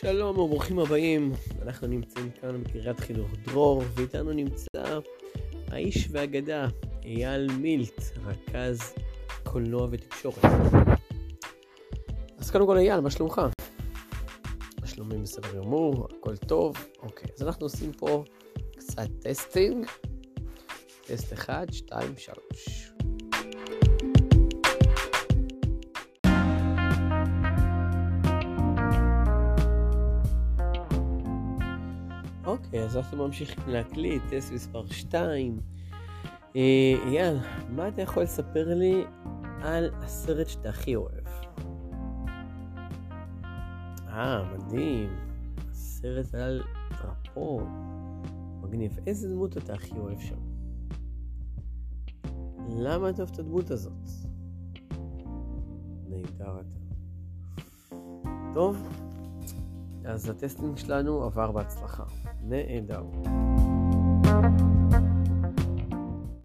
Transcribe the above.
שלום וברוכים הבאים, אנחנו נמצאים כאן בקריית חינוך דרור, ואיתנו נמצא האיש והאגדה, אייל מילט, רכז קולנוע ותקשורת. אז קודם כל אייל, מה שלומך? השלומים בסדר גמור, הכל טוב, אוקיי, אז אנחנו עושים פה קצת testing. test 1, 2, 3. אוקיי, אז אנחנו ממשיכים להקליט, טסט מספר 2. אייל, מה אתה יכול לספר לי על הסרט שאתה הכי אוהב? אה, מדהים. הסרט על טרפון. מגניב. איזה דמות אתה הכי אוהב שם? למה אתה אוהב את הדמות הזאת? נהדר אתה. טוב, אז הטסטינג שלנו עבר בהצלחה. נהדר.